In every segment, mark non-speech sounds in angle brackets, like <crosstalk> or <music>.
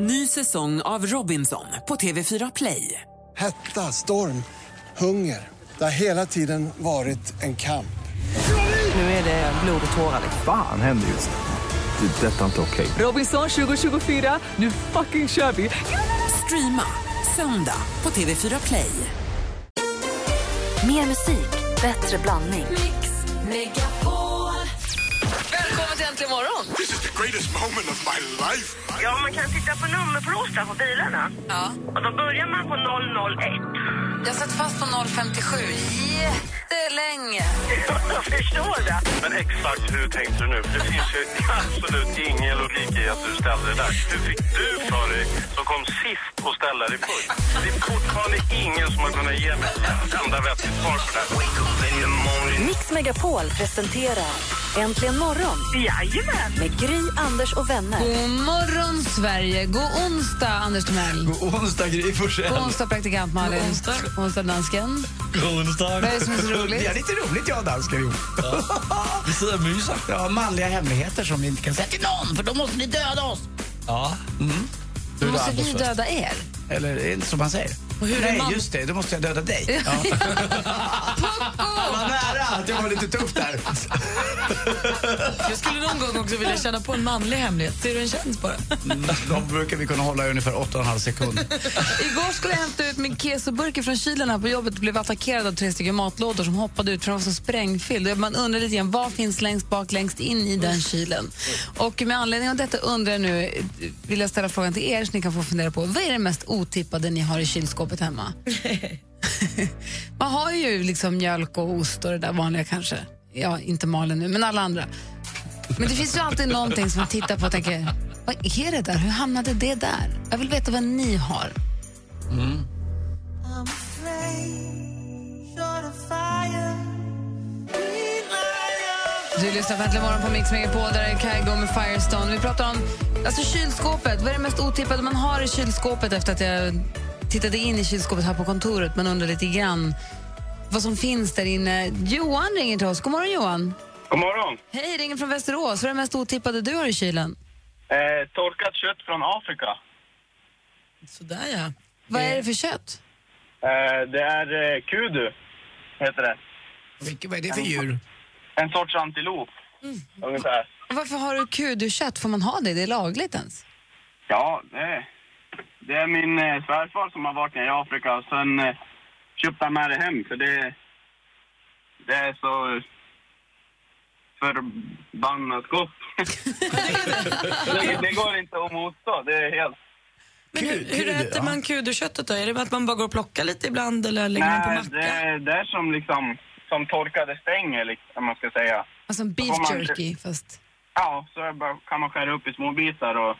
Ny säsong av Robinson på TV4 Play. Hetta, storm, hunger. Det har hela tiden varit en kamp. Nu är det blod och tårar. Fan händer just nu. Det. är Detta är inte okej. Robinson 2024, nu fucking kör vi! Streama söndag på TV4 Play. Mer musik, bättre blandning. Välkommen till Äntligen morgon! Is the greatest moment of my life. Ja, man kan titta på nummerplåtar på bilarna. Ja. Och då börjar man på 001. Jag satt fast på 057 jättelänge. Jag förstår det. Men exakt hur tänkte du nu? Det finns ju absolut ingen logik i att du ställde det där. Hur fick du för dig, som kom sist, att ställa dig först? Det är fortfarande ingen som har kunnat ge mig ett enda vettigt svar på det här. Mix Megapol presenterar Äntligen morgon Jajamän. med Gry, Anders och vänner. God morgon, Sverige. God onsdag, Anders Timell. God onsdag, Gry Forssell. God onsdag, praktikant Malin. God onsdag. God onsdag, dansken. God onsdag. Vad är det som är så roligt? Ja, lite roligt jag och dansken ihop. Vi sitter och myser. Ja, manliga hemligheter som vi inte kan säga till någon, för då måste ni döda oss. Ja. Mm. Då måste vi först. döda er. Eller är det inte som man säger? Och hur är Nej, man- just det. Då måste jag döda dig. Ja. <laughs> Nära att jag var lite tuff där. Jag skulle någon gång också vilja känna på en manlig hemlighet. Ser du en chans bara? Mm, De brukar vi kunna hålla i ungefär 8,5 sekunder. Igår skulle jag hämta ut min kesoburk från kylen här på jobbet och blev attackerad av tre stycken matlådor som hoppade ut för de var så sprängfyllda. Man undrar lite grann, vad finns längst bak, längst in i den kylen? Och med anledning av detta undrar jag nu, vill jag ställa frågan till er så ni kan få fundera på, vad är det mest otippade ni har i kylskåpet hemma? <laughs> Man har ju liksom mjölk och ost och det där vanliga kanske. Ja, inte Malin nu, men alla andra. Men det finns ju alltid någonting som man tittar på och tänker, vad är det där? Hur hamnade det där? Jag vill veta vad ni har. Du lyssnar på Äntligen morgon på Mix Megapol, där är Kygo med Firestone. Vi pratar om alltså kylskåpet. Vad är det mest otippade man har i kylskåpet efter att jag tittade in i kylskåpet här på kontoret? Man undrar lite grann vad som finns där inne. Johan ringer till oss. God morgon Johan. God morgon. Hej, ringer från Västerås. Vad är det mest otippade du har i kylen? Eh, torkat kött från Afrika. Sådär ja. Vad är det för kött? Eh, det är eh, kudu, heter det. Vilket, vad är det för djur? En sorts antilop, ungefär. Och Varför har du kudukött? Får man ha det? Det är lagligt ens? Ja, det, det är min eh, svärfar som har varit nere i Afrika och sen eh, köpte han med det hem för det, det är så förbannat gott. <laughs> det, det går inte att motstå, det är helt... Men hur, hur äter ja. man kuduköttet då? Är det att man bara går och plockar lite ibland eller lägger man på Nej, macka? det, det är som liksom som torkade stänger, liksom, om man ska säga. Alltså en beef Får man- jerky, fast... Ja, så är det bara, kan man skära upp i små bitar och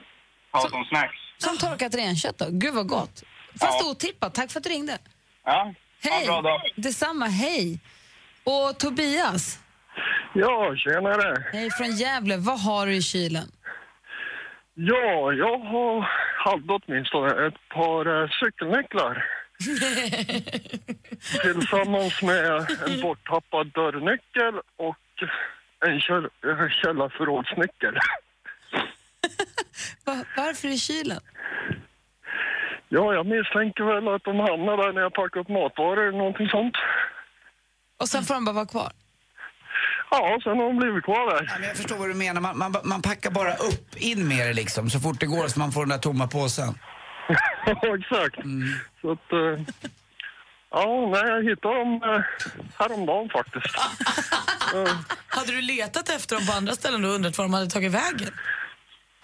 ha Så- som snacks. Som torkat renkött då. Gud vad gott. Fast Ja. otippat. Tack för att du ringde. Ja, ha Hej! en bra dag. Detsamma, hej. Och Tobias, Ja, tjenare. hej från Gävle. Vad har du i kylen? Ja, jag har, hade åtminstone ett par eh, cykelnycklar. <laughs> Tillsammans med en borttappad dörrnyckel och en käll- eh, källarförrådsnyckel. <laughs> Va- varför i kylen? Ja, jag misstänker väl att de hamnar där när jag packar upp matvaror eller någonting sånt. Och sen får de bara vara kvar. Ja, sen har de blivit kvar där. Ja, men jag förstår vad du menar. Man, man, man packar bara upp in med det liksom, så fort det går så man får den där tomma påsen. <laughs> Ja, exakt. Så att... eh, Ja, nej, jag hittade dem eh, häromdagen faktiskt. <laughs> Hade du letat efter dem på andra ställen och undrat var de hade tagit vägen?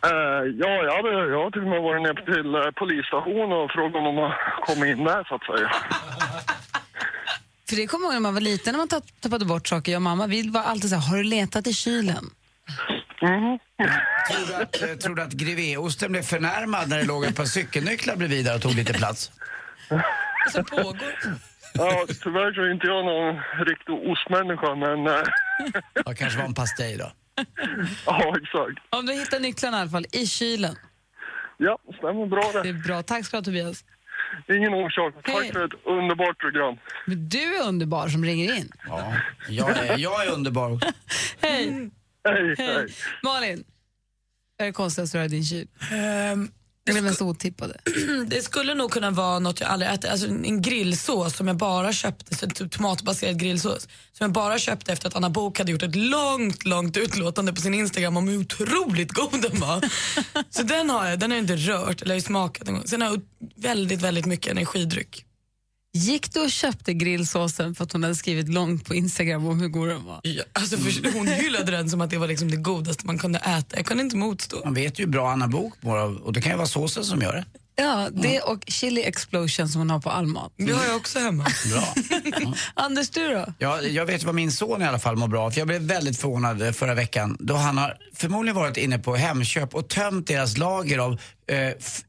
Eh, ja, jag, hade, jag har till och med varit nere till uh, polisstationen och frågat om de har kommit in där, så att säga. <laughs> För det kommer jag ihåg när man var liten, när man tapp- tappade bort saker. Jag och mamma, vi var alltid så här, har du letat i kylen? Mhm. Tror du att, eh, tror du att grevéosten blev förnärmad när det låg ett par cykelnycklar bredvid där och tog lite plats? <laughs> Alltså pågår. Ja, tyvärr så är inte jag någon riktig ostmänniska, men eh, Ja, kanske var en pastej då. <laughs> ja, exakt. Om du hittar nycklarna i alla fall, i kylen. Ja, stämmer bra Det det. är bra. Tack ska du ha Tobias. Ingen orsak. Hej. Tack för ett underbart program. Men du är underbar som ringer in. Ja, jag är, jag är underbar också. <laughs> Hej! Hej, Hej. Malin, vad är det konstigaste du har i din kyl? Ehm, Det det mest otippade. <clears throat> Det skulle nog kunna vara något jag aldrig ätit. Alltså en grillsås som jag bara köpte, så typ tomatbaserad grillsås. Som jag bara köpte efter att Anna Bok hade gjort ett långt, långt utlåtande på sin Instagram om hur otroligt god den var. <laughs> så den har jag, den har jag inte rört eller smakat en gång. Sen har jag väldigt, väldigt mycket energidryck. Gick du och köpte grillsåsen för att hon hade skrivit långt på Instagram om hur god den var? Ja, alltså för, hon hyllade den som att det var liksom det godaste man kunde äta. Jag kunde inte motstå. Man vet ju bra Anna Bok och det kan ju vara såsen som gör det. Ja, det och chili explosion som hon har på all mat. Det har jag också hemma. Bra. <laughs> Anders, du då? Ja, jag vet vad min son i alla fall mår bra. För Jag blev väldigt förvånad eh, förra veckan då han har förmodligen varit inne på Hemköp och tömt deras lager av eh,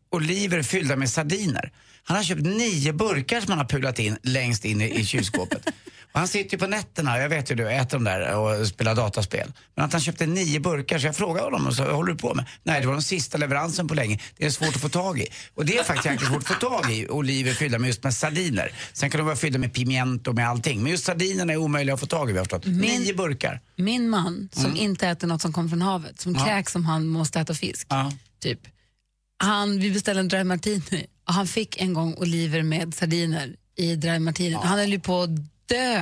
oliver fyllda med sardiner. Han har köpt nio burkar som han har pulat in längst in i, i kylskåpet. <laughs> Och han sitter ju på nätterna, jag vet ju du, äter de där och spelar dataspel. Men att han köpte nio burkar, så jag frågade honom och så håller du på med? Nej, det var den sista leveransen på länge. Det är svårt att få tag i. Och det är faktiskt jäkligt svårt att få tag i oliver fyllda med just med sardiner. Sen kan de vara fyllda med piment och med allting. Men just sardinerna är omöjliga att få tag i, vi har förstått. Min- Nio burkar. Min man som Mm. inte äter något som kommer från havet, som Ja. kräks om han måste äta fisk. Ja. Typ. Han, vi beställde en dry martini han fick en gång oliver med sardiner i dry martini. Han höll ju på att dö.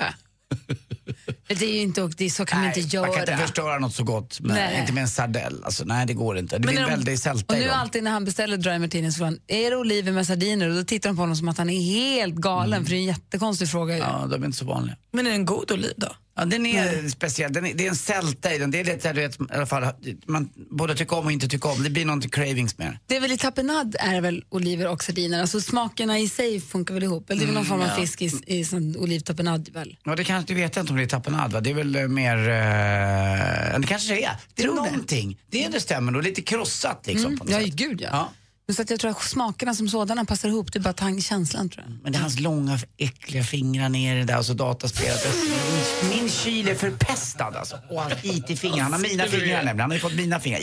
<laughs> det är ju inte, det är, så kan man inte göra. Man kan inte förstöra något så gott, Nej. inte med en sardell. Alltså, nej, det går inte. Det blir de- väldigt sälta Och nu dem. alltid när han beställer dry martini så frågar han, är det oliver med sardiner? Och då tittar de på honom som att han är helt galen, för det är en jättekonstig fråga. ju. Mm. Ja, de är inte så vanliga. Men är den god oliv då? Ja, den är speciell. Den är, det är en sälta i den. Det är lite, du vet, i alla fall, man både tycker om och inte tycker om. Det blir någonting cravings med det. Det är väl i tapenad är det väl oliver och sardiner, alltså smakerna i sig funkar väl ihop? Eller det är väl någon Mm, form av ja. fisk i, i sån olivtapenad väl? Ja, det kanske, det vet inte om det är tapenad, va? Det är väl eh, mer... Eh, det kanske det är. Det är Tror det. någonting. Det, det stämmer nog. Lite krossat liksom. Mm, något ja, sätt. gud ja. ja. Så att jag tror att smakerna som sådana passar ihop, det är bara tang känslan tror jag. Men det är hans långa äckliga fingrar ner i det där och så dataspelet. <laughs> Min, min kyl är förpestad alltså. Och han hit i fingrarna. Han har mina fingrar nämligen. Han har ju fått mina fingrar.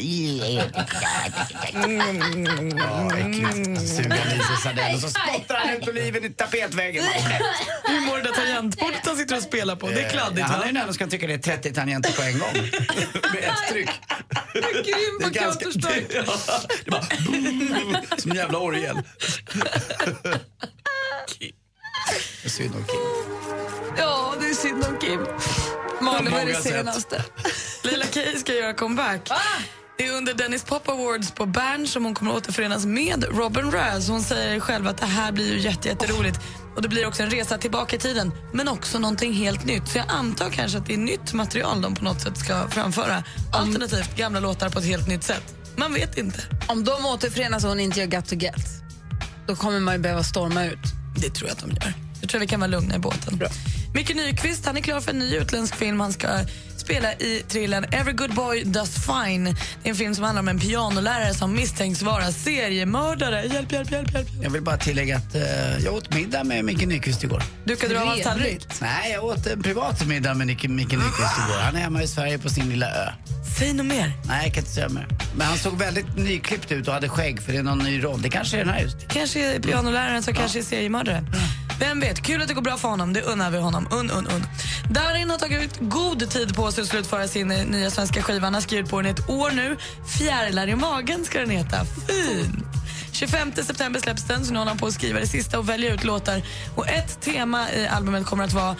Ja, äckligt. Suga i sig och så spottar han ut oliven i tapetväggen. Hur mår det där tangentbordet han sitter och spelar på? Det är kladdigt han är va? den som kan tycka det är 30 tangenter på en gång. Med ett tryck. Grym Det är ganska... Det, bara... Som en jävla orgel. Synd om Kim. Ja, Är det sätt. senaste? <laughs> Lila Kay ska göra comeback. Det är under Dennis Pop Awards på Bern som hon kommer att återförenas med Robin Raz. Hon säger själv att det här blir ju jätte, jätteroligt. Och det blir också en resa tillbaka i tiden, men också någonting helt nytt. Så jag antar kanske att det är nytt material de på något sätt ska framföra. Alternativt gamla låtar på ett helt nytt sätt. Man vet inte. Om de återförenas och hon inte gör Got to Get, då kommer man ju behöva storma ut. Det tror jag att de gör. Jag tror vi kan vara lugna i båten. Micke Nyqvist han är klar för en ny utländsk film. Han ska spela i thrillern Every good boy does fine. Det är en film som handlar om en pianolärare som misstänks vara seriemördare. Hjälp, hjälp, hjälp. hjälp. Jag vill bara tillägga att eh, jag åt middag med Micke Nyqvist igår. Dukade du av hans tallrik? Nej, jag åt en privat middag med Micke, Micke Nyqvist igår. Han är hemma i Sverige på sin lilla ö. Säg något mer. Nej, jag kan inte säga mer. Men han såg väldigt nyklippt ut och hade skägg för det är någon ny roll. Det kanske är den här just. Kanske är pianoläraren som kanske är seriemördare. Vem vet? Kul att det går bra för honom. Det unnar vi honom. Un, un, un. Darin har tagit god tid på sig att slutföra sin eh, nya svenska skiva. Han har skrivit på den i ett år nu. Fjärilar i magen ska den heta. Fint! 25 september släpps den, så nu håller han på att skriva det sista och välja ut låtar. Och ett tema i albumet kommer att vara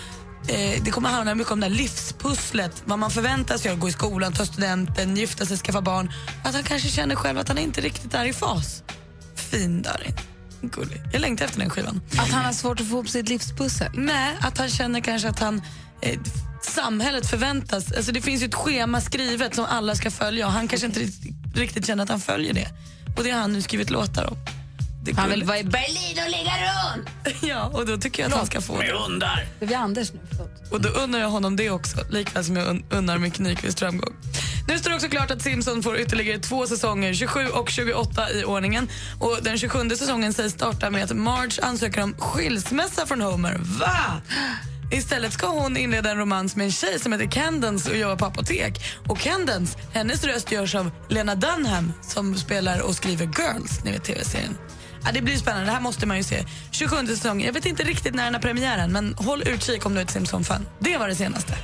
Eh, det kommer handla mycket om det här livspusslet. Vad man förväntas göra, gå i skolan, ta studenten, gifta sig, skaffa barn. Att han kanske känner själv att han inte riktigt är i fas. Fin Darin. Gullig. Jag längtar efter den skivan. Att han har svårt att få ihop sitt livspussel? Nej, att han känner kanske att han... Eh, samhället förväntas... Alltså det finns ju ett schema skrivet som alla ska följa och han kanske inte riktigt, känner att han följer det. Och det har han nu skrivit låtar om. Han vill vara i Berlin och ligga runt! <laughs> Ja, och då tycker jag att han ska få det. hundar! Det är vi Anders nu, förlåt. Och då unnar jag honom det också, likväl som jag un- unnar Micke Nyqvist framgång. Nu står det också klart att Simpson får ytterligare två säsonger, 27 och 28 i ordningen. Och Den 27 säsongen sägs starta med att Marge ansöker om skilsmässa från Homer. Va? Istället ska hon inleda en romans med en tjej som heter Candence och jobbar på apotek. Och Candence, hennes röst görs av Lena Dunham som spelar och skriver Girls, ni vet tv-serien. Ja, det blir spännande, det här måste man ju se. 27 säsongen, jag vet inte riktigt när den har premiären men håll utkik om du är ett Simpson-fan. Det var det senaste.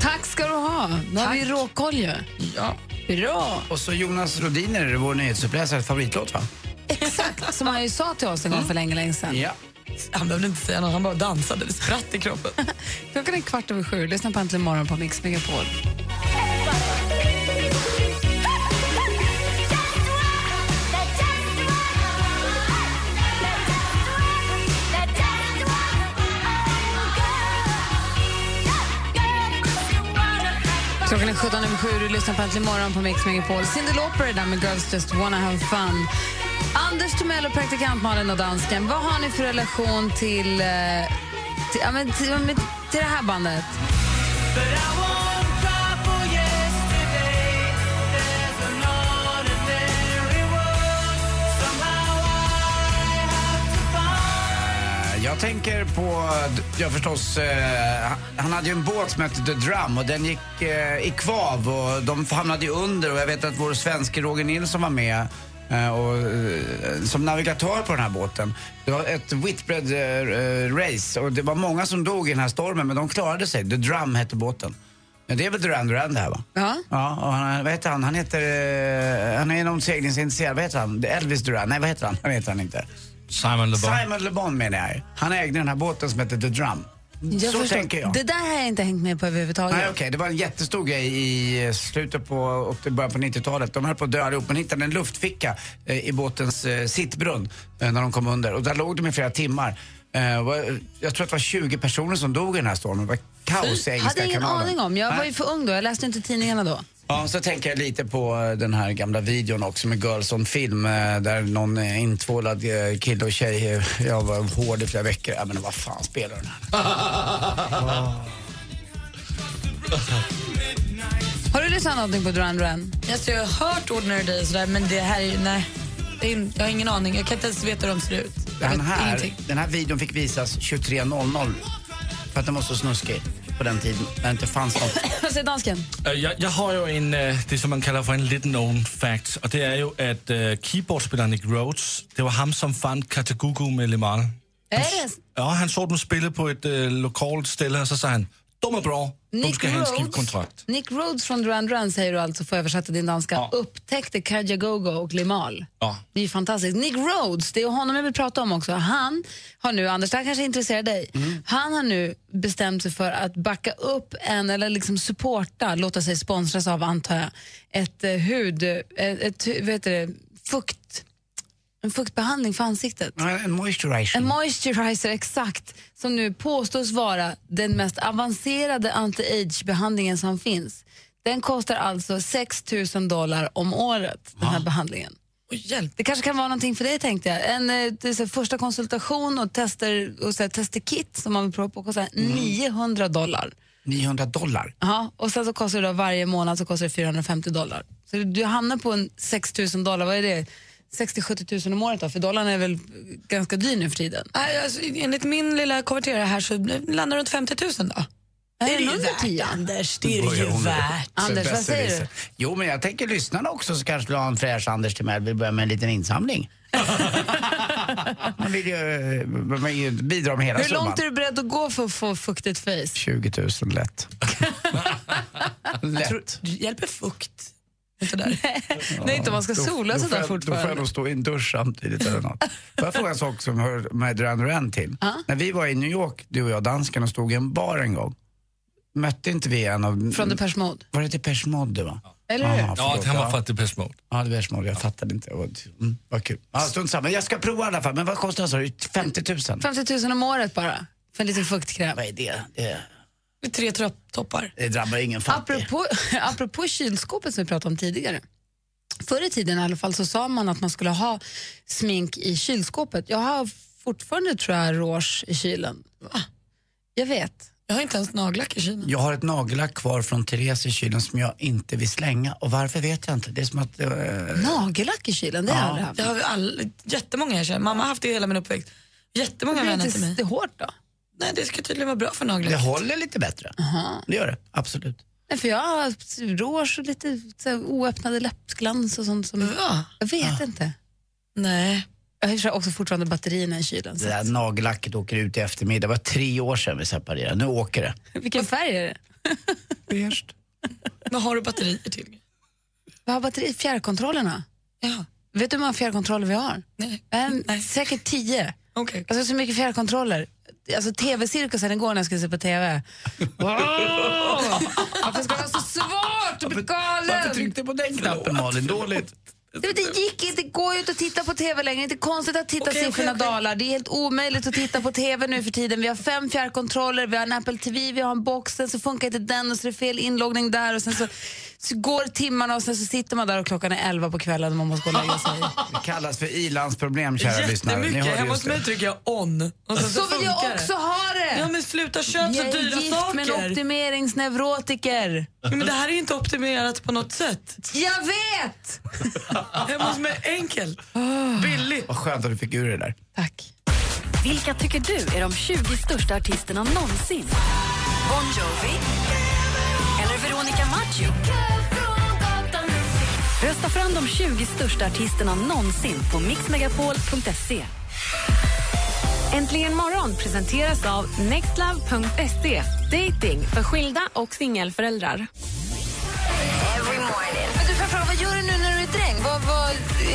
Tack ska du ha. Nu har vi råkoll ju. Ja. Bra. Och så Jonas Rodiner, vår nyhetsuppläsare, favoritlåt va? Exakt, som han ju sa till oss en gång för länge, länge sedan. Ja. Han behövde inte säga något, han bara dansade. Det spratt i kroppen. <laughs> Klockan är kvart över sju. Lyssna på Äntligen morgon på Mix Megapol. 17 över 7 du lyssnar på Äntligen morgon på Mix Megapol. Cyndi Lauper är där med Girls Just Wanna Have Fun. Anders Timell och praktikant Malin och dansken, vad har ni för relation till, eh, till, ja, men, till, men, till det här bandet? Jag tänker på, ja förstås, eh, han hade ju en båt som hette The Drum och den gick eh, i kvav och de hamnade ju under och jag vet att vår svenske Roger Nilsson var med eh, och, eh, som navigatör på den här båten. Det var ett Whitbread eh, race och det var många som dog i den här stormen men de klarade sig. The Drum hette båten. Ja, det är väl Duran Duran det här va? Ja. Ja, och han, vad heter han? Han heter, han är någon seglingsintresserad, vad heter han? Elvis Duran? Nej, vad heter han? Han heter han inte. Simon Le Bon. Simon Le Bon menar jag. Han ägde den här båten som heter The Drum. Jag så förstår. tänker jag. Det där har jag inte hängt med på överhuvudtaget. Nej, okej, Det var en jättestor grej i slutet på, och början på 90-talet. De höll på att dö allihop. Man hittade en luftficka eh, i båtens eh, sittbrunn eh, när de kom under. Och där låg de i flera timmar. Jag tror att det var 20 personer som dog i den här stormen. Det var kaos i Engelska hade ingen kanalen. aning om. Jag var ju för ung då. Jag läste inte tidningarna då. Ja, så tänker jag lite på eh, den här gamla videon också med Girls on film eh, där någon eh, intvålad kille och tjej, jag var hård i flera veckor. Ja, men vad fan spelar den här? <laughs> Har du lyssnat någonting på Duran Duran? Alltså, jag har hört Ordinary Day och sådär, men det här är ju, nej. Det är, jag har ingen aning. Jag kan inte ens veta hur de ser ut. Den här, den här videon fick visas 23.00 för att den var så snuskig på den tiden när det inte fanns något. <laughs> Vad säger dansken? Jeg, jeg har jo en, øh, det, som man kalder for en little known fact, og det er jo, at øh, keyboardspilleren Nick Rhodes, det var ham, som fandt Katagugu med Limal. Är det Ja, han så dem spille på et øh, lokalt ställe, og så sa han, de er bra, de Nick have en Rhodes? skivkontrakt. Nick Rhodes från Duran Duran säger du alltså, får jag översätta din danska, upptäckte Kajagogo och Limahl. Ja. Det är ju fantastiskt. Nick Rhodes, det är honom jag vill prata om också. Han har nu, Anders, det här kanske intresserar dig. Han har nu bestämt sig för att backa upp en, eller liksom supporta, låta sig sponsras av antar jag, ett eh, hud, eh, ett, vad heter det, fukt, en fuktbehandling för ansiktet. Ja, En moisturizer. En moisturizer, exakt, som nu påstås vara den mest avancerade anti-age-behandlingen som finns. Den kostar alltså 6 000 dollar om året, den här behandlingen. Det kanske kan vara någonting för dig tänkte jag. En eh, här, första konsultation och tester och så här, testekit som man vill prova på kostar 900 dollar. 900 dollar. Ja, och sen så kostar det då varje månad så kostar det 450 dollar. Så du- du hamnar på en 6 000 dollar, vad är det? 60-70 000 om året då, för dollarn är väl ganska dyr nu för tiden. Nej, Alltså, enligt min lilla konverterare här så landar runt 50 000 då. Det är är det ju under värt, 10. Anders. Det är det ju värt. Anders, vad säger du? Jo, men jag tänker lyssnarna också så kanske vill ha en fräsch Anders Timell vill börja med en liten insamling. <laughs> man vill ju, man vill ju bidra med hela Hur summan. långt är du beredd att gå för att få fuktigt face? 20 000 lätt. <laughs> lätt. Hjälper fukt? Inte där. <laughs> Nej, inte om man ska Då- sola då så får där jag- Då får jag fortfarande. nog stå i en dusch samtidigt eller något. <laughs> Får jag fråga en sak som hör med Duran Duran till? När vi var i New York, du och jag, dansken, och stod i en bar en gång. Mötte inte vi en av... Från Depeche Mode. Var det Depeche Mode va? Eller hur? Aha, Ja, han var Ja. fra Depeche Mode. Ja, Depeche Mode. Jag fattade inte. Mm, vad kul. Ja, strunt samma. Jag ska prova i alla fall. Men vad kostar det? sa du? 50 000? 50 000 om året bara, för en liten fuktkräm. Vad är det? Det, tre toppar. det drabbar ingen fattig. Apropå, <laughs> apropå kylskåpet som vi pratade om tidigare. Förr i tiden i alla fall så sa man att man skulle ha smink i kylskåpet. Jag har fortfarande tror jag rouge i kylen. Va? Jag vet. Jag har inte ens nagellack i kylen. Jag har ett nagellack kvar från Therese i kylen som jag inte vill slänga. Och varför vet jag inte. Det är som att... eh, Nagellack i kylen, det har jag aldrig haft. Det har vi all, jättemånga jag känner. Mamma har haft det hela min uppväxt. Jättemånga vänner till mig. det hårt då? Nej, det ska tydligen vara bra för det nagellack. håller lite bättre. Det gör det, absolut. Nej, för jag har rouge och lite så här, oöppnade läppglans och sånt. Som, Va? jag vet inte. Nej. Jag har också fortfarande batterierna i kylen. Det där nagellacket åker ut i eftermiddag. Det var tre år sedan vi separerade. Nu åker det. <laughs> Vilken färg är det? Beige. Vad har du batterier till? Vad har batteri? Fjärrkontrollerna? Ja. Vet du hur många fjärrkontroller vi har? Nej. En, Säkert tio. Okay. Alltså så mycket fjärrkontroller. Alltså tv-cirkusen igår när jag skulle se på tv. <laughs> Wow! Varför ska det vara så svårt att bli galen? Varför tryckte du på den knappen Malin? Dåligt. Det, det gick inte, det går ju inte att titta på tv längre. Det är inte konstigt att titta okej, siffrorna okej. dalar. Det är helt omöjligt att titta på tv nu för tiden. Vi har fem fjärrkontroller, vi har en Apple TV, vi har en box, sen så funkar inte den och så är det fel inloggning där och sen så, så går timmarna och sen så sitter man där och klockan är elva på kvällen och man måste gå och lägga sig. <laughs> Det kallas för ilandsproblem kära lyssnare. Jättemycket. Hemma hos mig trycker jag on. Och sen så, Så vill jag också ha det! Ja men sluta köp så jag är dyra gift saker. med en optimeringsneurotiker. Ja, men det här är inte optimerat på något sätt. Jag vet! <laughs> Hemma hos mig enkel. Billigt. Vad skönt att du fick ur det där. Tack. Vilka tycker du är de 20 största artisterna någonsin? Bon Jovi? Eller Veronica Maggio? Rösta fram de 20 största artisterna någonsin på mixmegapol.se. Äntligen morgon presenteras av nextlove.se. Dating för skilda och singelföräldrar.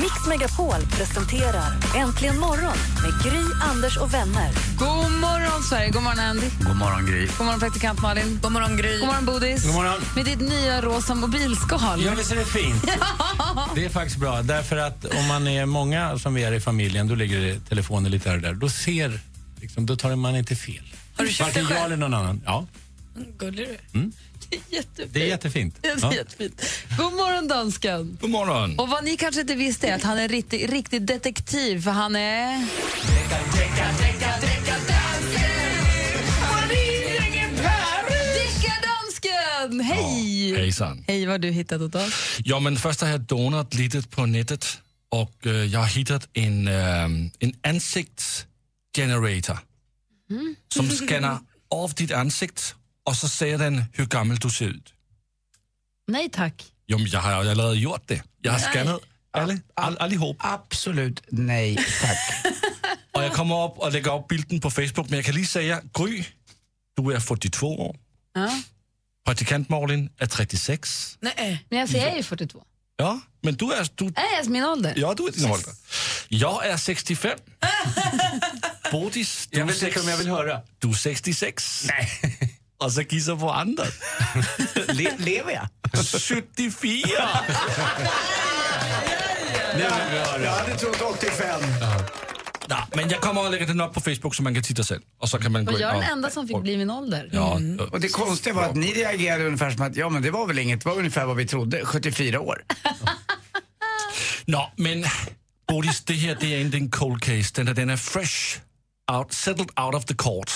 Mix Megapol presenterar Äntligen morgon med Gry, Anders och vänner. God morgon, Sverige. God morgon, Andy. God morgon Gry. God morgon, praktikant Malin. God morgon, Gry. God morgon, Bodis. God morgon. Med ditt nya rosa mobilskal. Ja, visst är det fint? <laughs> Det är faktiskt bra, därför att om man är många som vi är i familjen, då ligger det telefoner lite här och där. Då ser, liksom, då tar man inte fel. Har du köpt Varken jag eller någon annan. Ja, Gullig du är. Mm. <laughs> Jättefint. det är jättefint. Det är Ja. jättefint. God morgon, dansken. God morgon. Och vad ni kanske inte visste är att han är riktig, riktig detektiv, för han är... Hej! Hejsan. Hej, vad har du hittat åt oss? Ja, men först har jag donat lite på nätet och eh, jag har hittat en, ehm, en ansiktsgenerator som scannar av ditt ansikte och så säger den hur gammal du ser ut. Nej tack. Jo, men jag har ju allerede gjort det. Jag har Nej. scannat alle, all, allihop. Absolut nej tack. <laughs> Och jag kommer upp och lägger upp bilden på Facebook, men jag kan lige säga, Gry, du är 42 år. Ja. Praktikant Malin är 36. Nej. Men jag säger ju 42. Ja, men du är... Du, Är jag min ålder? ja, du är din ålder. Jag är 65. Bodis, du Jag är vet inte om jag vill höra. Du är 66. Nej. Och så gissar på andra. <laughs> Le lever jag? 74. Nu vill vi höra. Jag hade trott 85. Ja, men jag kommer att lägga den upp på Facebook så man kan titta sen. Och så kan man gå Och in jag är den enda som fick bli min ålder. Ja, Och det konstiga var att ni reagerade ungefär som att ja men det var väl inget, det var ungefär vad vi trodde, 74 år. <laughs> Nå, men Bodis, det här det är inte en cold case. Den, är- den är fresh. Out, settled out of the court.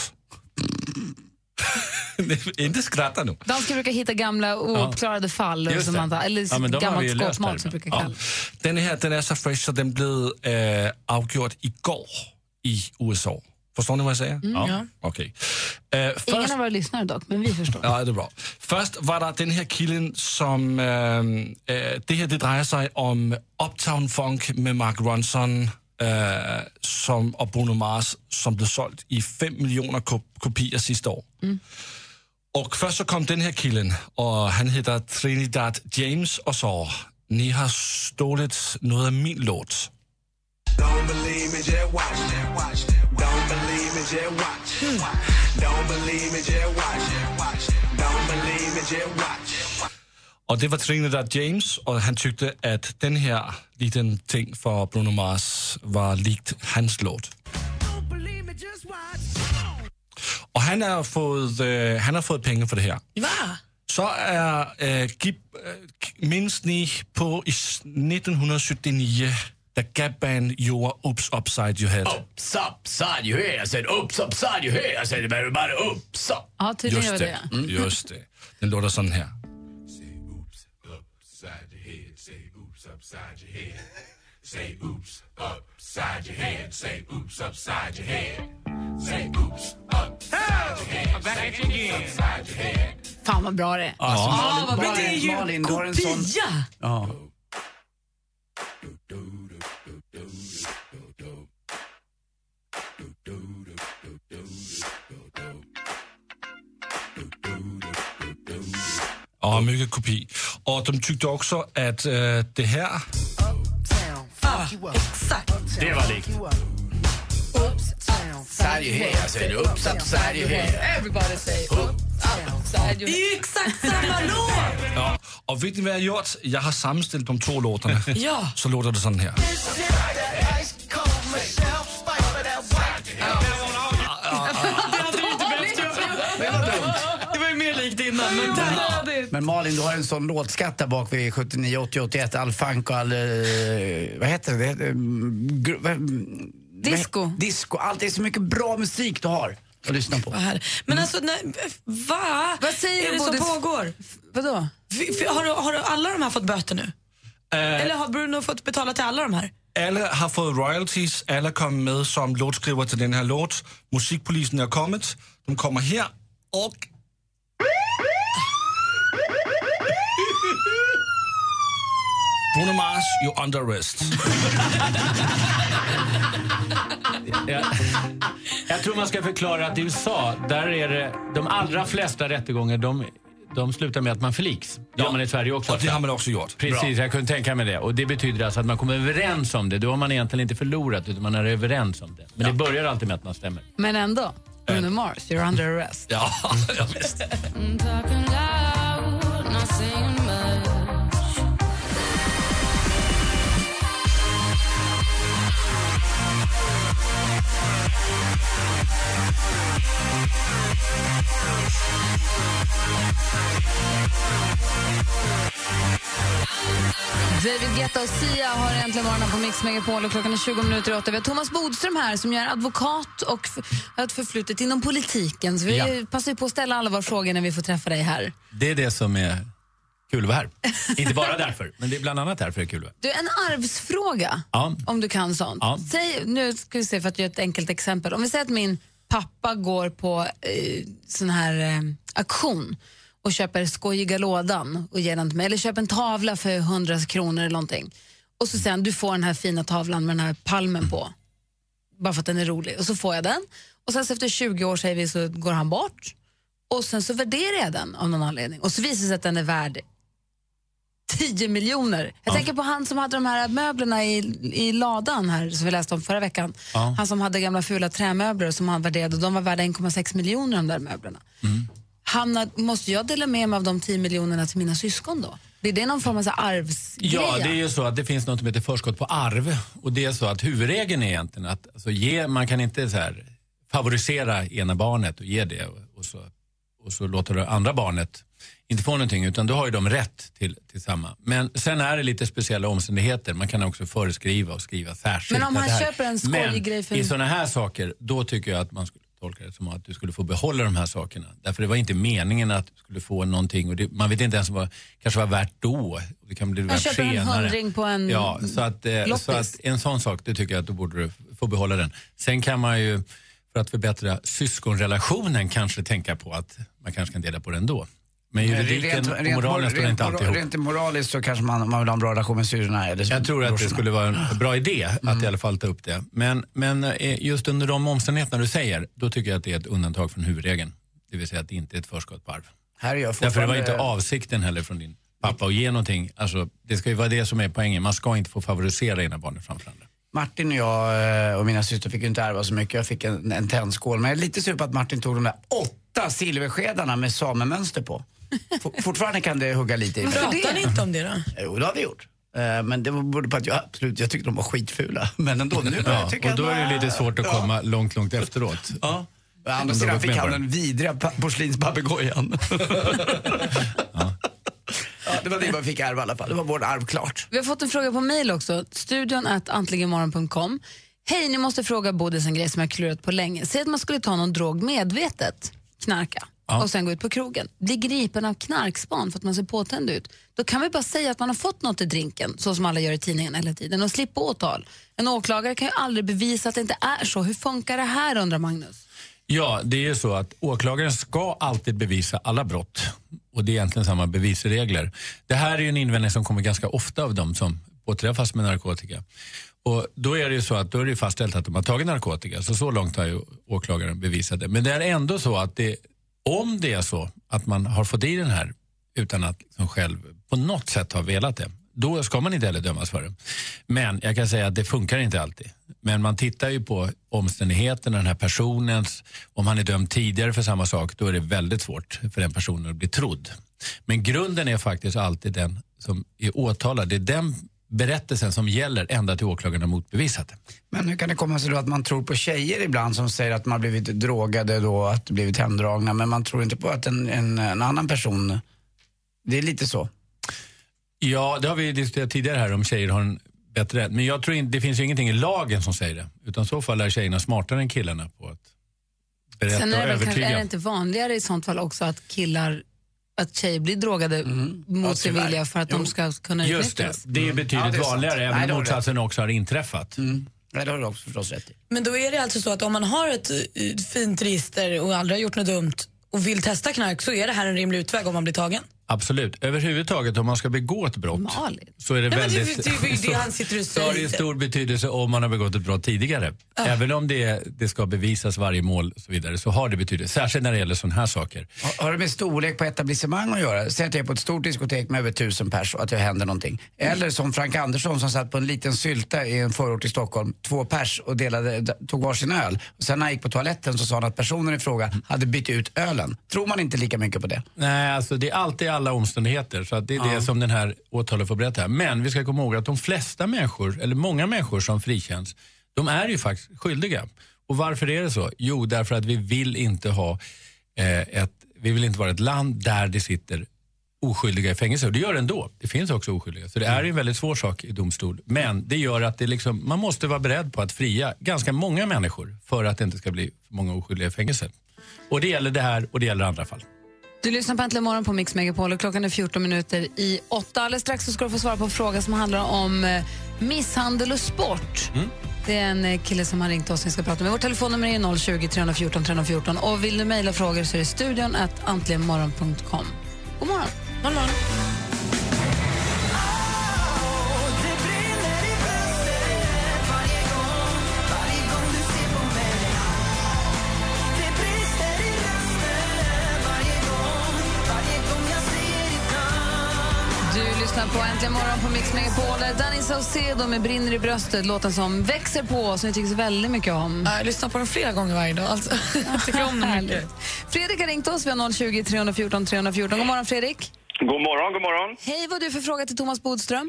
<laughs> inte skratta nu. Dansken brukar hitta gamla ouppklarade fall, Just som det. man eller Ja, gammalt som brukar kalla. Ja. Den här den är så fresh så den blev äh, avgjord igår i USA. Förstår ni vad jag säger? ja. Okej. Äh, Ingen först, av våra lyssnare dock, men vi förstår. ja, det är bra. Först var det den här killen som... Äh, äh, det här det drejer sig om Uptown Funk med Mark Ronson som, och Bruno Mars som blev sålt i 5 miljoner kop- kopior sista år. Och först så kom den här killen och han heter Trinidad James och sa ni har stålit något av min låt. Don't believe me, just watch. Don't believe me, just watch. Don't believe me, just watch. Don't believe me, just watch. Och det var Trinidad James och han tyckte att den här liten ting för Bruno Mars var likt hans låt. Och han har fått, eh, han har fått pengar för det här. Va? Så är, äh, Gib, äh, minns ni på i s- 1979 da Gap Band gjorde Oops Upside Your Head? Ups, upside your head. I said ups, upside your head. I said everybody ups, up. Ja, tydligen gör Just det, det. mm. just det. Den låter sån här. Say oops upside your head. Say oops upside your head. Say oops upside your head. Say oops upside your head. Say oops upside your head. Back at you again. Upside your head. Fan vad bra det är. Alltså, ja, Malin, vad bra. Malin, det är ju Malin, du en sån... Ja. Ja, mycket kopi. Och de tyckte också att äh, øh, det här Exakt. Det var likt. Alltså. Everybody say up, Det är ju exakt samma <laughs> låt! Ja, och vet ni vad jag har gjort? Jag har sammanställt de två låtarna. Ja. Så låter det sån här. Men Men Malin, du har en sån låtskatt där bak vid 79, 80, 81. All funk och all... eh, vad heter det? mm, gr- vad- Disco. vad- Disco. Allt det är så mycket bra musik du har att lyssna på. Men alltså, nej, va? Vad säger är du som pågår? Vadå? F- f- Har, du- har du alla de här fått böter nu? Eller har Bruno fått betala till alla de här? Alla har fått royalties, alla kommer med som låtskrivare till den här låt. Musikpolisen har kommit, de kommer här och... Bruno Mars, you're under arrest. Jag, jag tror man ska förklara att i USA, där är det de allra flesta rättegångar, de, de slutar med att man förliks. Det gör man i Sverige också. Och det har man också gjort. Precis, jag kunde tänka mig det. Och det betyder alltså att man kommer överens om det. Då har man egentligen inte förlorat, utan man är överens om det. Men det börjar alltid med att man stämmer. Men ändå, Bruno Mars, you're under arrest. Ja, <laughs> ja visst. David Guetta och Sia har äntligen morgonen på Mix Megapol och klockan är 20 minuter åtta. Vi har Thomas Bodström här som är advokat och har ett förflutet inom politiken. Så vi Ja. passar på att ställa alla våra frågor när vi får träffa dig här. Det är det som är kul att vara här. inte bara därför, men det är bland annat därför det är kul att vara Du, en arvsfråga, Ja. om du kan sånt. Ja. Säg, nu ska vi se för att göra ett enkelt exempel. Om vi säger att min pappa går på eh, sån här eh, auktion och köper skojiga lådan och ger den till mig, eller köper en tavla för 100 kronor eller någonting. Och så säger han, du får den här fina tavlan med den här palmen på. Bara för att den är rolig. Och så får jag den. Och sen så efter 20 år säger vi så går han bort. Och sen så värderar jag den av någon anledning. Och så visar det sig att den är värd 10 miljoner. Jag tänker på han som hade de här möblerna i, i ladan här som vi läste om förra veckan. Ja. Han som hade gamla fula trämöbler som han värderade och de var värda 1,6 miljoner de där möblerna. Han, måste jag dela med mig av de 10 miljonerna till mina syskon då? Blir det någon form av arvsgrej? Ja, det är ju så att det finns något som heter förskott på arv. Och det är så att huvudregeln är egentligen att alltså, ge, man kan inte så här, favorisera ena barnet och ge det och, och, så, och så låter det andra barnet inte få någonting utan då har ju de rätt till, till samma. Men sen är det lite speciella omständigheter. Man kan också föreskriva och skriva särskilt. Men om han köper en skojig Men grej för- i sådana här saker, då tycker jag att man skulle tolka det som att du skulle få behålla de här sakerna. Därför det var inte meningen att du skulle få någonting och det, man vet inte ens vad kanske var värt då. Det kan bli Han värt köper en senare. hundring på en Ja, så att, eh, så att en sån sak, det tycker jag att då borde du få behålla den. Sen kan man ju, för att förbättra syskonrelationen, kanske tänka på att man kanske kan dela på den då. Men juridiken och moralen står inte alltid ihop. Rent moraliskt så kanske man, om man vill ha en relation relation med syrrorna eller Jag tror att det skulle vara en bra idé att i alla fall ta upp det. Men, men eh, just under de omständigheterna du säger, då tycker jag att det är ett undantag från huvudregeln. Det vill säga att det inte är ett förskott på arv. Här är jag Därför det var fortfarande- inte avsikten heller från din pappa att ge någonting. Alltså, det ska ju vara det som är poängen. Man ska inte få favorisera ena barnet framför andra. Martin och jag eh, och mina syster fick ju inte ärva så mycket. Jag fick en, en tändskål. Men jag är lite sur på att Martin tog de där åtta silverskedarna med samemönster på. For, fortfarande kan det hugga lite i mig. Pratar ni inte om det då? Jo, det har vi gjort. Eh, Men det berodde på att jag absolut, jag tyckte de var skitfula. <laughs> Men ändå, nu Ja, jag tycka och då är det lite svårt att Ja. komma långt, långt efteråt. Ja. Å andra sidan fick han det. den vidriga pa- porslinspapegojan. <laughs> ja, det var det vi fick ärva i alla fall. Det var vårt arv klart. Vi har fått en fråga på mail också. Studion at antligenmorgon.com. Hej, ni måste fråga Bodis en grej som jag har klurat på länge. Säg att man skulle ta någon drog medvetet, knarka, och sen gå ut på krogen. Bli gripen av knarkspan för att man ser påtänd ut. Då kan vi bara säga att man har fått något i drinken, så som alla gör i tidningen hela tiden, och slippa åtal. En åklagare kan ju aldrig bevisa att det inte är så. Hur funkar det här, undrar Magnus? Ja, det är ju så att åklagaren ska alltid bevisa alla brott. Och det är egentligen samma bevisregler. Det här är ju en invändning som kommer ganska ofta av dem som påträffas med narkotika. Och då är det ju så att då är det fastställt att de har tagit narkotika. Så så långt har ju åklagaren bevisat det. Men det är ändå så att det, om det är så att man har fått i den här utan att liksom själv på något sätt ha velat det. Då ska man inte heller dömas för det. Men jag kan säga att det funkar inte alltid. Men man tittar ju på omständigheterna, den här personens, om han är dömd tidigare för samma sak, då är det väldigt svårt för den personen att bli trodd. Men grunden är faktiskt alltid den som är åtalad. Det är den berättelsen som gäller ända till åklagaren har motbevisat det. Men hur kan det komma sig då att man tror på tjejer ibland som säger att man har blivit drogade då, att blivit hemdragna, men man tror inte på att en, en, en annan person, det är lite så. Ja, det har vi diskuterat tidigare här om tjejer har en bättre rätt. Men jag tror inte, det finns ju ingenting i lagen som säger det. Utan i så fall är tjejerna smartare än killarna på att berätta Sen är och det, kanske, övertyga. är det inte vanligare i sånt fall också att killar att tjejer blir drogade mot sin vilja för att de ska kunna Just det, det är ju betydligt Ja, det är sant. vanligare även om motsatsen också har inträffat. Nej, det har du också förstås rätt i. Men då är det alltså så att om man har ett fint register och aldrig har gjort något dumt och vill testa knark så är det här en rimlig utväg om man blir tagen? Absolut. Överhuvudtaget om man ska begå ett brott så är det Nej, men det- väldigt... det det så- han sitter och så har det stor betydelse om man har begått ett brott tidigare. Även om det, det ska bevisas varje mål och så vidare så har det betydelse. Särskilt när det gäller sådana här saker. Har- Har det med storlek på etablissemang att göra? Säg att jag är på ett stort diskotek med över tusen pers och att det händer någonting. Eller som Frank Andersson som satt på en liten sylta i en förort i Stockholm, två pers och delade, tog varsin öl. Och sen när han gick på toaletten så sa han att personen i fråga hade bytt ut ölen. Tror man inte lika mycket på det? Nej, alltså det är alltid alla omständigheter. Så att det är Ja. det som den här åtalet får berätta. Men vi ska komma ihåg att de flesta människor, eller många människor som frikänns, de är ju faktiskt skyldiga. Och varför är det så? Jo, därför att vi vill inte ha eh, ett, vi vill inte vara ett land där det sitter oskyldiga i fängelse. Och det gör det ändå. Det finns också oskyldiga. Så det är en väldigt svår sak i domstol. Men det gör att det liksom, man måste vara beredd på att fria ganska många människor för att det inte ska bli för många oskyldiga i fängelse. Och det gäller det här och det gäller andra fall. Du lyssnar på Äntligen morgon på Mix Megapol och klockan är 14 minuter i åtta. Alldeles strax så ska du få svara på en fråga som handlar om eh, misshandel och sport. Det är en eh, kille som har ringt oss som vi ska prata med. Vårt telefonnummer är 020 314 314. Och vill du mejla frågor så är det studion att antligenmorgon.com. God morgon. God morgon. Äntligen morgon på Mix Megapol. Danny Saucedo med Brinner i bröstet, låten som växer på som vi tycker så väldigt mycket om. Jag lyssnar på den flera gånger varje dag. Alltså, jag tycker om den mycket. Fredrik har ringt oss, vi har 020 314 314. God morgon Fredrik. God morgon, god morgon. Hej, vad du för fråga till Thomas Bodström?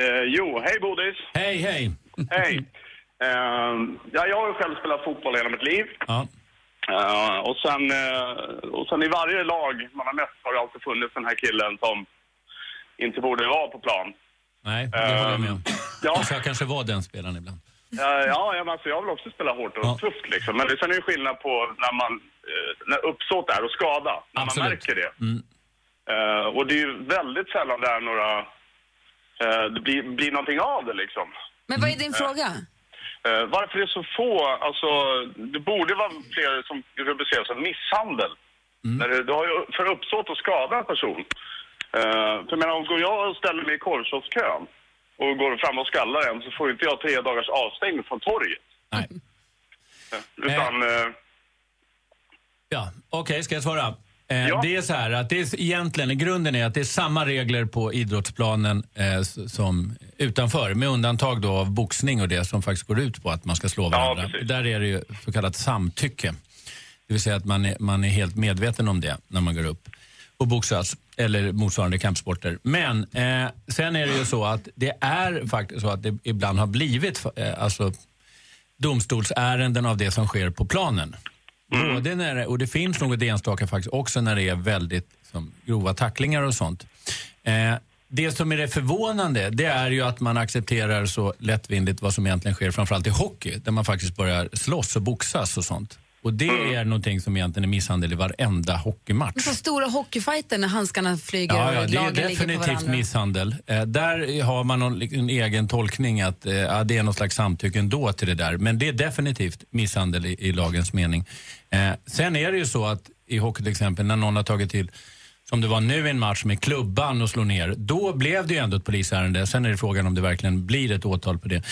Eh, jo, hej Bodis. Hej, hej. Hej. Eh, ja, jag har ju själv spelat fotboll hela mitt liv. Ja. Eh, och, sen, eh, och sen i varje lag man har mött har det alltid funnits den här killen som inte borde vara på plan. Nej, det håller jag med om. <clears throat> Ja. Så jag kanske var den spelaren ibland. Ja, ja men alltså, jag vill också spela hårt och tufft liksom. Men det, sen är det skillnad på när man, eh, när uppsåt är att skada. När Absolut. man märker det. Mm. Eh, och det är ju väldigt sällan det är några, eh, det blir, blir någonting av det liksom. Men vad är din fråga? Eh, varför är det så få, alltså det borde vara fler som rubriceras som misshandel. När det, du har ju för uppsåt att skada en person. Eh, för menar, om jag ställer mig i korvkioskkön och går fram och skallar en så får inte jag tre dagars avstängning från torget. Nej. Utan, eh, Ja, okej, ska jag svara? Eh, Det är så här att det är egentligen, grunden är att det är samma regler på idrottsplanen eh, som utanför. Med undantag då av boxning och det som faktiskt går ut på att man ska slå varandra. Där är det ju så kallat samtycke. Det vill säga att man är, man är helt medveten om det när man går upp och boxas eller motsvarande kampsporter. Men eh, sen är det ju så att det är faktiskt så att det ibland har blivit eh, alltså, domstolsärenden av det som sker på planen. Både när det, och det finns något enstaka faktiskt också när det är väldigt som, grova tacklingar och sånt. Eh, det som är det förvånande det är ju att man accepterar så lättvindigt vad som egentligen sker framförallt i hockey där man faktiskt börjar slåss och boxas och sånt. Och det är någonting som egentligen är misshandel i varenda hockeymatch. Så stora hockeyfighter när handskarna flyger Ja, och ja, det är lagen ligger på definitivt varandra. misshandel. Eh, där har man någon, en egen tolkning att eh, ja, det är någon slags samtycke ändå till det där. Men det är definitivt misshandel i, i lagens mening. Eh, sen är det ju så att i hockey till exempel, när någon har tagit till som det var nu i en match med klubban och slå ner, då blev det ju ändå ett polisärende. Sen är det frågan om det verkligen blir ett åtal på det.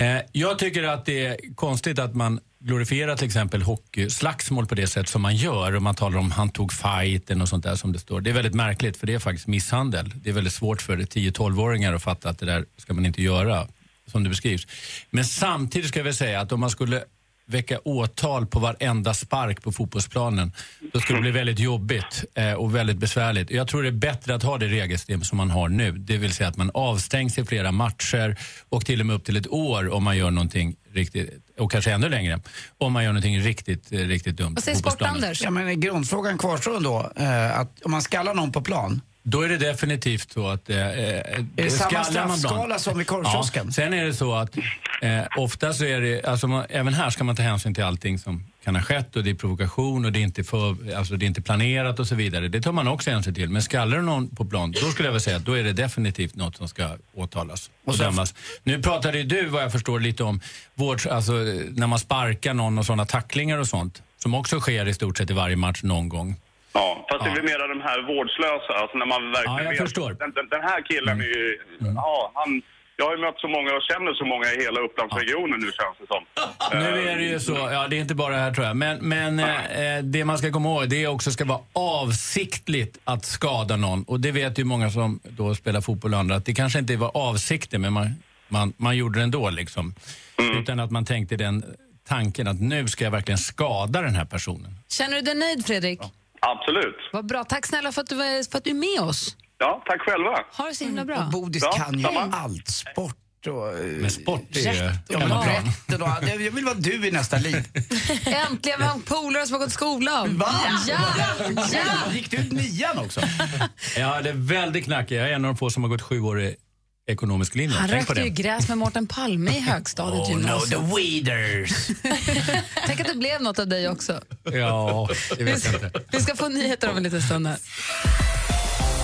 Eh, jag tycker att det är konstigt att man glorifiera till exempel hockeyslagsmål på det sätt som man gör. Och man talar om han tog fighten och sånt där som det står. Det är väldigt märkligt för det är faktiskt misshandel. Det är väldigt svårt för 10-12-åringar att fatta att det där ska man inte göra som det beskrivs. Men samtidigt ska jag väl säga att om man skulle väcka åtal på varenda spark på fotbollsplanen, då skulle det bli väldigt jobbigt eh, och väldigt besvärligt. Jag tror det är bättre att ha det regelsystem som man har nu. Det vill säga att man avstängs i flera matcher och till och med upp till ett år om man gör någonting riktigt, och kanske ännu längre, om man gör någonting riktigt, eh, riktigt dumt Vad säger. Sport-Anders? Ja, men grundfrågan kvarstår ändå. Eh, att om man skallar någon på plan, Då är det definitivt så att... Eh, eh, är det samma skallar man straffskala som i korvkiosken? Ja, sen är det så att eh, ofta så är det, alltså man, även här ska man ta hänsyn till allting som kan ha skett och det är provokation och det är inte, för, alltså det är inte planerat och så vidare. Det tar man också hänsyn till. Men skallar du någon på plan, då skulle jag vilja säga att då är det definitivt något som ska åtalas och, Och dömas. Nu pratade ju du, vad jag förstår, lite om vård, alltså, när man sparkar någon och sådana tacklingar och sånt. Som också sker i stort sett i varje match någon gång. Ja, fast det är mera de här vårdslösa, alltså när man verkligen Ja, jag vet. förstår. Den, den, här killen är ju, ja, han, jag har ju mött så många och känner så många i hela Upplandsregionen nu känns det som. <laughs> Nu är det ju så, ja det är inte bara det här tror jag, men, men eh, det man ska komma ihåg det är också ska vara avsiktligt att skada någon. Och det vet ju många som då spelar fotboll och andra att det kanske inte var avsikten men man, man, man gjorde det ändå liksom. Utan att man tänkte den tanken att nu ska jag verkligen skada den här personen. Känner du dig nöjd, Fredrik? Absolut. Vad bra. Tack snälla för att du, för att du är med oss. Ja, tack själva. Ha det så himla bra. Och Bodis Ja, kan ju samma. allt. Sport och... Men sport är ju hemmaplan. rätten och... Jag jag vill vara du i nästa liv. <laughs> Äntligen, vi har en polare som har gått skolan. Va? Ja! ja. Gick du ut nian också? <laughs> Ja, det är väldigt knackigt. Jag är en av de få som har gått sju år i ekonomisk linje. Han Tänk rökte ju gräs med Mårten Palme i högstadiet. Oh no, the weeders! <laughs> Tänk att det blev något av dig också. Ja, det vet jag inte. Vi ska få nyheter om en liten stund här.